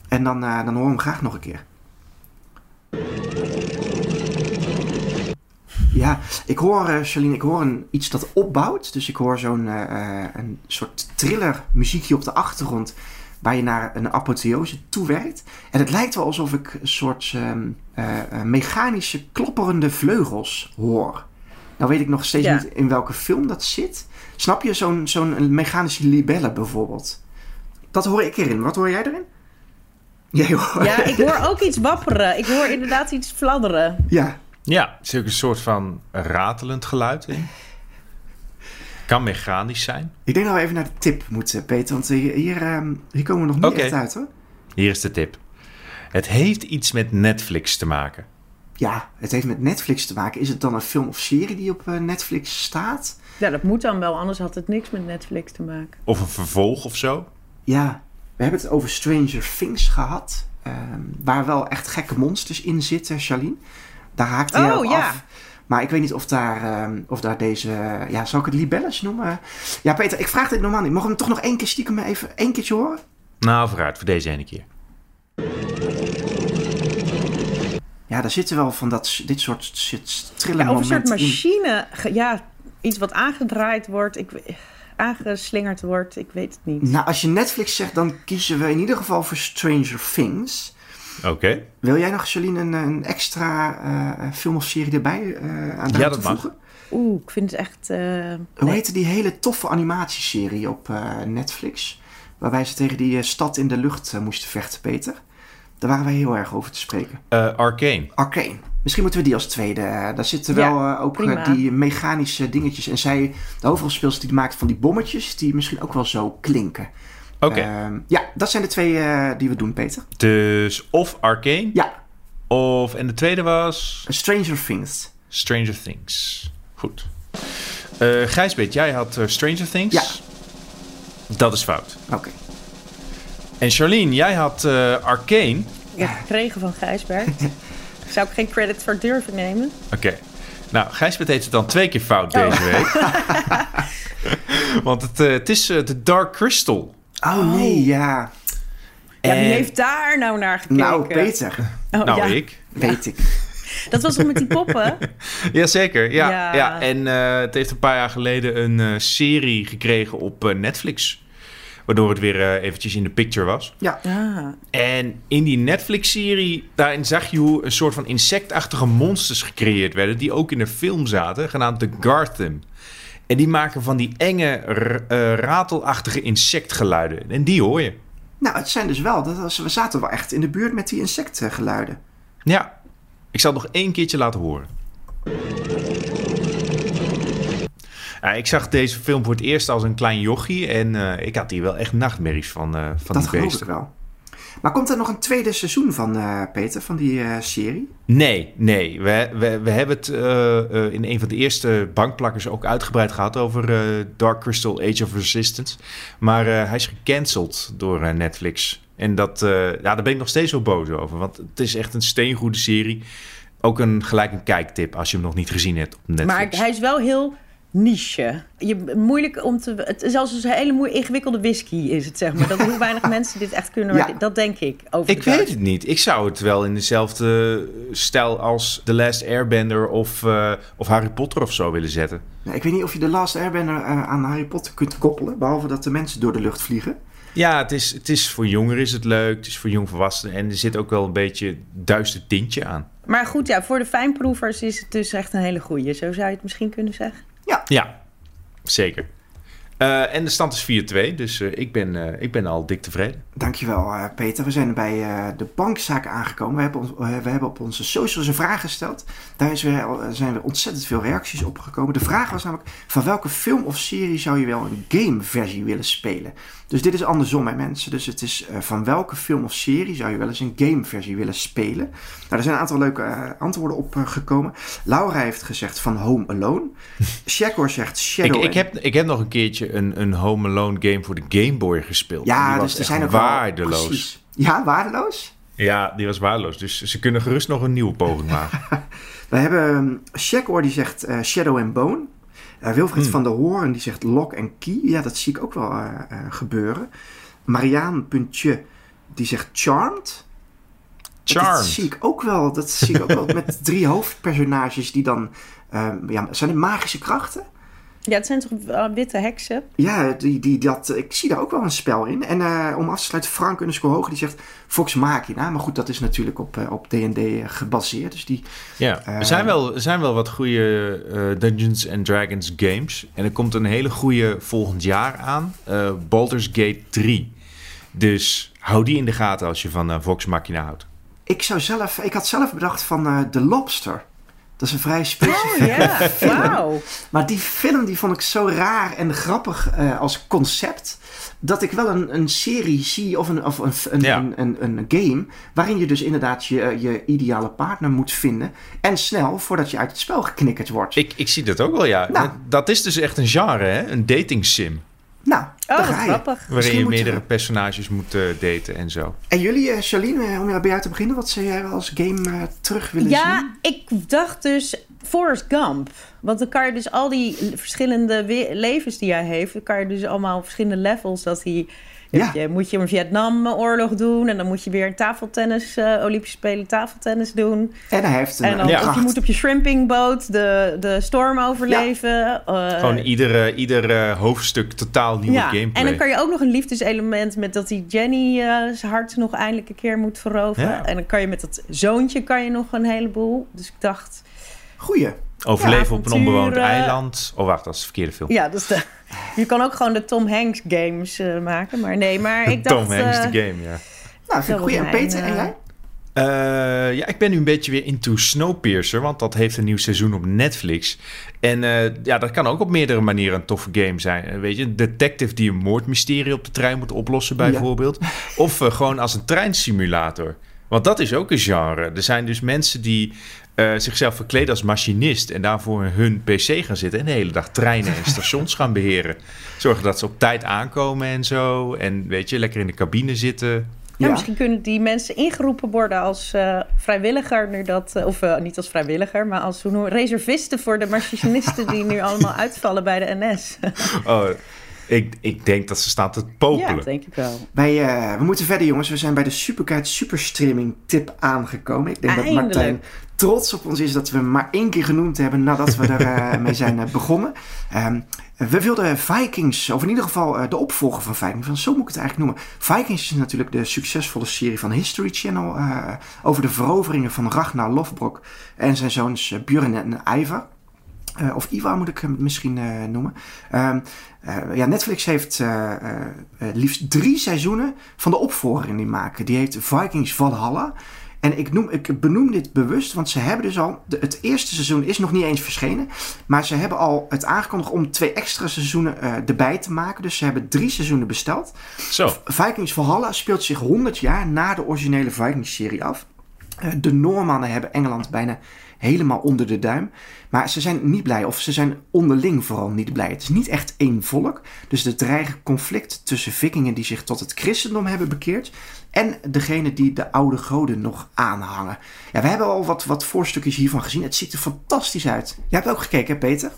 En dan, eh, dan hoor we hem graag nog een keer. Ja, ik hoor, eh Charlene, ik hoor een, iets dat opbouwt. Dus ik hoor zo'n eh, eh, een soort thriller muziekje op de achtergrond. Waar je naar een apotheose toewerkt. En het lijkt wel alsof ik een soort ehm, eh, eh, mechanische klopperende vleugels hoor. Nou weet ik nog steeds Ja. niet in welke film dat zit. Snap je? Zo'n zo'n mechanische libelle bijvoorbeeld. Dat hoor ik erin. Wat hoor jij erin? Jij hoort... Ja, ik hoor ook iets wapperen. Ik hoor inderdaad iets fladderen. Ja. Ja, er zit ook een soort van ratelend geluid in. Kan mechanisch zijn. Ik denk dat we even naar de tip moeten, Peter. Want hier, hier, ehm, hier komen we nog niet echt uit, hoor. Hier is de tip. Het heeft iets met Netflix te maken. Ja, het heeft met Netflix te maken. Is het dan een film of serie die op eh, Netflix staat? Ja, dat moet dan wel, anders had het niks met Netflix te maken. Of een vervolg of zo. Ja, we hebben het over Stranger Things gehad. ehm, waar wel echt gekke monsters in zitten, Charlene. Daar haakt hij Oh, al ja. af. Maar ik weet niet of daar, ehm, of daar deze... Ja, zal ik het libelles noemen? Ja, Peter, ik vraag dit normaal niet. Mogen we hem toch nog één keer stiekem even één keertje horen? Nou, vooruit, voor deze ene keer. Ja, daar zitten wel van dat, dit soort shit, Ja, of een soort in. machine. Ja, iets wat aangedraaid wordt. Ik, aangeslingerd wordt. Ik weet het niet. Nou, als je Netflix zegt, dan kiezen we in ieder geval voor Stranger Things. Oké. Wil jij nog, Celine, een, een extra eh, film of serie erbij eh aan Ja, ja, dat mag. toevoegen? Oeh, ik vind het echt... eh, Hoe nee. heette die hele toffe animatieserie op eh, Netflix? Waarbij ze tegen die stad in de lucht moesten vechten, Peter. Daar waren wij heel erg over te spreken. Eh, Arcane. Arcane. Misschien moeten we die als tweede. eh, daar zitten Ja, wel eh, ook prima. die mechanische dingetjes. En zij, de hoofdrolspeelster die maakt van die bommetjes, die misschien ook wel zo klinken. Oké. Ehm, ja, dat zijn de twee eh, die we doen, Peter. Dus of Arcane, Ja, of... En de tweede was Stranger Things. Stranger Things. Goed. Eh Gijsbert, jij had Stranger Things. Ja. Dat is fout. Oké. En Charlene, jij had eh, Arcane. Ik heb gekregen van Gijsbert. Zou ik geen credit voor durven nemen? Oké. Nou, Gijsbert heeft het dan twee keer fout deze week. Want het, eh, het is eh, de Dark Crystal. Oh, nee, ja. Ja, wie En- heeft daar nou naar gekeken? Nou, Peter. Oh, nou, ja. ik. Weet ik. Dat was toch met die poppen? Jazeker, ja. ja. Ja. En eh, het heeft een paar jaar geleden een eh, serie gekregen op eh, Netflix. Waardoor het weer eh, eventjes in de picture was. Ja. Ah. En in die Netflix-serie, daarin zag je hoe een soort van insectachtige monsters gecreëerd werden. Die ook in de film zaten, genaamd de Gartham. En die maken van die enge, eh, ratelachtige insectgeluiden. En die hoor je. Nou, het zijn dus wel... Dat was, we zaten wel echt in de buurt met die insectgeluiden. Ja, ik zal het nog één keertje laten horen. Ja, ik zag deze film voor het eerst als een klein jochie. En eh, ik had hier wel echt nachtmerries van, eh, van Dat die geloof beesten. ik wel. Maar komt er nog een tweede seizoen van, eh, Peter, van die eh, serie? Nee, nee. We, we, we hebben het eh, eh, in een van de eerste bankplakkers ook uitgebreid gehad over eh, Dark Crystal Age of Resistance. Maar eh, hij is gecanceld door eh, Netflix. En dat, eh, ja, daar ben ik nog steeds wel boos over. Want het is echt een steengoede serie. Ook een, gelijk een kijktip als je hem nog niet gezien hebt op Netflix. Maar hij is wel heel niche. Je, moeilijk om te... Het is als een hele moe- ingewikkelde whisky is het, zeg maar. Dat hoe weinig mensen dit echt kunnen Ja. Dat denk ik over Ik weet het niet. Ik zou het wel in dezelfde stijl als The Last Airbender of, eh, of Harry Potter of zo willen zetten. Nou, ik weet niet of je de Last Airbender eh, aan Harry Potter kunt koppelen. Behalve dat de mensen door de lucht vliegen. Ja, het is, het is voor jongeren is het leuk. Het is voor jongvolwassenen. En er zit ook wel een beetje duister tintje aan. Maar goed, ja, voor de fijnproevers is het dus echt een hele goeie. Zo zou je het misschien kunnen zeggen. Ja, zeker. Eh, en de stand is 4-2. Dus eh, ik, ben, eh, ik ben al dik tevreden. Dankjewel, Peter. We zijn bij de bankzaak aangekomen. We hebben, ons, we hebben op onze socials een vraag gesteld. Daar is weer, zijn weer ontzettend veel reacties op gekomen. De vraag was namelijk: van welke film of serie zou je wel een gameversie willen spelen? Dus dit is andersom, hè, mensen. Dus het is van welke film of serie zou je wel eens een gameversie willen spelen? Nou, er zijn een aantal leuke antwoorden op gekomen. Laura heeft gezegd van Home Alone. Shekor zegt Ik, Shadow. ik, and- heb, ik heb nog een keertje een, een Home Alone game voor de Game Boy gespeeld. ja, dus er zijn ook waardeloos. Ja, waardeloos? Ja, die was waardeloos. Dus ze kunnen gerust nog een nieuwe poging maken. We hebben um, Shekor die zegt eh, Shadow and Bone. Uh, Wilfred van der Hoorn die zegt lock en key. Ja, dat zie ik ook wel uh, gebeuren. Mariaan Puntje die zegt charmed. Charmed. Dat zie ik ook wel. Dat zie ik ook wel met drie hoofdpersonages die dan... ja, zijn het magische krachten? Ja, het zijn toch uh, witte heksen? Ja, die, die, dat, ik zie daar ook wel een spel in. En uh, om af te sluiten, Frank Underscore Hoge, die zegt Fox Machina. Maar goed, dat is natuurlijk op, uh, op D&D gebaseerd. Dus die, ja, er zijn wel, er zijn wel wat goede Dungeons and Dragons games. En er komt een hele goede volgend jaar aan. Baldur's Gate 3. Dus hou die in de gaten als je van Fox Machina houdt. Ik, zou zelf, ik had zelf bedacht van The Lobster. Dat is een vrij specifieke oh, yeah. film. Wow. Maar die film die vond ik zo raar en grappig uh, als concept. Dat ik wel een, een serie zie of, een, of een, een, Ja. een, een, een game. Waarin je dus inderdaad je, je ideale partner moet vinden. En snel voordat je uit het spel geknikkerd wordt. Ik, ik zie dat ook wel, ja. Nou. Dat is dus echt een genre, hè? Een dating sim. nou, Oh, grappig. Waarin je meerdere personages moet eh, daten en zo. En jullie, eh, Charlene, eh, om bij jou te beginnen. Wat zou jij als game terug willen zien? Ja, ik dacht dus Forrest Gump. Want dan kan je dus al die verschillende levens die hij heeft... dan kan je dus allemaal op verschillende levels... dat hij... Ja. Je, moet je een Vietnamoorlog doen... en dan moet je weer een tafeltennis... eh, Olympische Spelen tafeltennis doen. En hij heeft een, En dan, of kracht. je moet op je shrimpingboot de, de storm overleven. eh, Gewoon ieder, ieder eh, hoofdstuk totaal nieuwe ja, gameplay. en dan kan je ook nog een liefdeselement met dat die Jenny eh, zijn hart nog eindelijk een keer moet veroveren. Ja. En dan kan je met dat zoontje kan je nog een heleboel. Dus ik dacht, Goeie. Overleven Ja, op een onbewoond eiland. Oh, wacht, dat is de verkeerde film. ja, dus de, je kan ook gewoon de Tom Hanks games eh, maken. Maar nee, maar ik dacht... Tom Hanks, eh, de game, ja. Nou, vind ik goeie. En Peter, en eh, jij? Eh, ja, ik ben nu een beetje weer into Snowpiercer, want dat heeft een nieuw seizoen op Netflix. En eh, ja, dat kan ook op meerdere manieren een toffe game zijn. Eh, weet je, een detective die een moordmysterie op de trein moet oplossen, bijvoorbeeld. Of eh, gewoon als een treinsimulator. Want dat is ook een genre. Er zijn dus mensen die eh, zichzelf verkleden als machinist en daarvoor hun PC gaan zitten en de hele dag treinen en stations gaan beheren. Zorgen dat ze op tijd aankomen en zo. En weet je, lekker in de cabine zitten. Ja, Ja. misschien kunnen die mensen ingeroepen worden als eh, vrijwilliger. Nu dat, eh, of niet als vrijwilliger, maar als hoe reservisten voor de machinisten die nu allemaal uitvallen bij de NS. Oh, ik, ik denk dat ze staan te popelen. ja, dat denk ik wel. Wij, eh, we moeten verder, jongens. We zijn bij de Superkite Superstreaming tip aangekomen. Ik denk dat. Martijn trots op ons is dat we hem maar één keer genoemd hebben nadat we er eh, mee zijn eh, begonnen. Ehm, we wilden Vikings, of in ieder geval eh, de opvolger van Vikings, want zo moet ik het eigenlijk noemen. Vikings is natuurlijk de succesvolle serie van History Channel eh, over de veroveringen van Ragnar Lofbrok en zijn zoons Björn en Ivar. Eh, of Ivar moet ik hem misschien eh, noemen. Ehm, eh, ja, Netflix heeft liefst drie seizoenen van de opvolger in die maken. Die heet Vikings Valhalla. En ik, noem, ik benoem dit bewust, want ze hebben dus al... De, het eerste seizoen is nog niet eens verschenen. Maar ze hebben al het aangekondigd om twee extra seizoenen erbij te maken. Dus ze hebben drie seizoenen besteld. Zo, Vikings Valhalla speelt zich 100 jaar na de originele Vikings-serie af. De Noormannen hebben Engeland bijna helemaal onder de duim. Maar ze zijn niet blij, of ze zijn onderling vooral niet blij. Het is niet echt één volk. Dus er dreigt conflict tussen vikingen die zich tot het christendom hebben bekeerd. En degene die de oude goden nog aanhangen. Ja, we hebben al wat, wat voorstukjes hiervan gezien. Het ziet er fantastisch uit. Jij hebt ook gekeken, hè, Peter?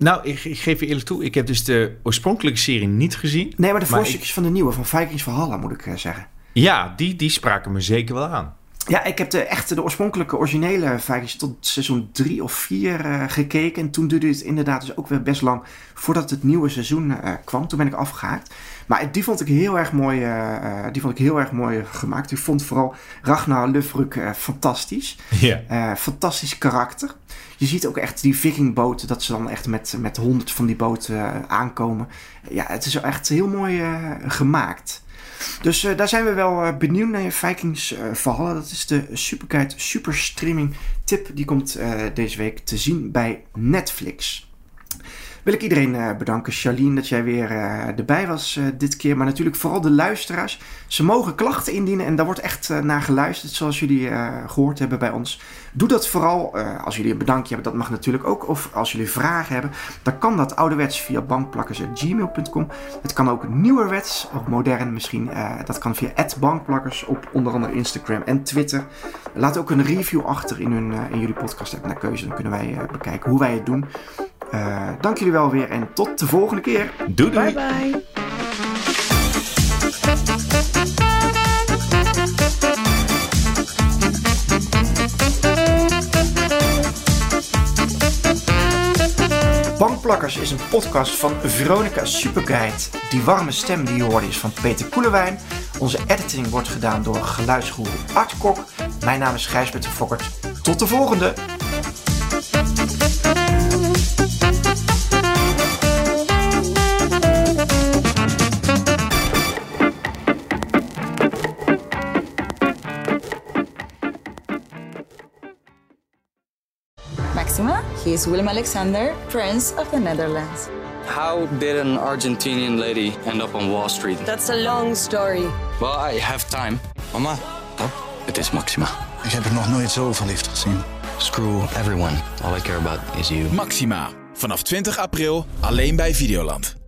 nou, ik, ik geef je eerlijk toe. Ik heb dus de oorspronkelijke serie niet gezien. Nee, maar de voorstukjes van de nieuwe, van Vikings Valhalla, moet ik eh, zeggen. Ja, die, die spraken me zeker wel aan. Ja, ik heb de echte, de oorspronkelijke, originele Vikings tot seizoen 3 of 4 eh, gekeken. En toen duurde het inderdaad dus ook weer best lang voordat het nieuwe seizoen eh, kwam. Toen ben ik afgehaakt. Maar die vond ik heel erg mooi, eh, die vond ik heel erg mooi gemaakt. Ik vond vooral Ragnar Lufruk fantastisch. Ja. Eh, fantastisch karakter. Je ziet ook echt die vikingboten, dat ze dan echt met, met honderd van die boten aankomen. Ja, het is echt heel mooi gemaakt. Dus eh, daar zijn we wel eh, benieuwd naar Vikings eh Valhalla. Dat is de Superkite Superstreaming tip. Die komt deze week te zien bij Netflix. Wil ik iedereen eh, bedanken, Charlene, dat jij weer eh, erbij was eh, dit keer. Maar natuurlijk vooral de luisteraars. Ze mogen klachten indienen en daar wordt echt naar geluisterd, zoals jullie eh, gehoord hebben bij ons. Doe dat vooral als jullie een bedankje hebben, dat mag natuurlijk ook. Of als jullie vragen hebben, dan kan dat ouderwets via bankplakkers.gmail.com. Het kan ook nieuwerwets, of modern misschien. dat kan via bankplakkers op onder andere Instagram en Twitter. Laat ook een review achter in, hun, in jullie podcast app naar keuze. Dan kunnen wij bekijken hoe wij het doen. Eh, dank jullie wel weer en tot de volgende keer. Doei doei! Bye bye. Bankplakkers is een podcast van Veronica Superguide. Die warme stem die je hoorde is van Peter Koelewijn. Onze editing wordt gedaan door geluidsgoeroe Art Kok. Mijn naam is Gijsbert de Fokkert. Tot de volgende! He is Willem Alexander, Prince of the Netherlands. How did an Argentinian lady end up on Wall Street? That's a long story. Well, I have time. Mama, oh, het is Maxima. Ik heb er nog nooit zo verliefd gezien. Screw everyone. All I care about is you. Maxima. Vanaf 20 april alleen bij Videoland.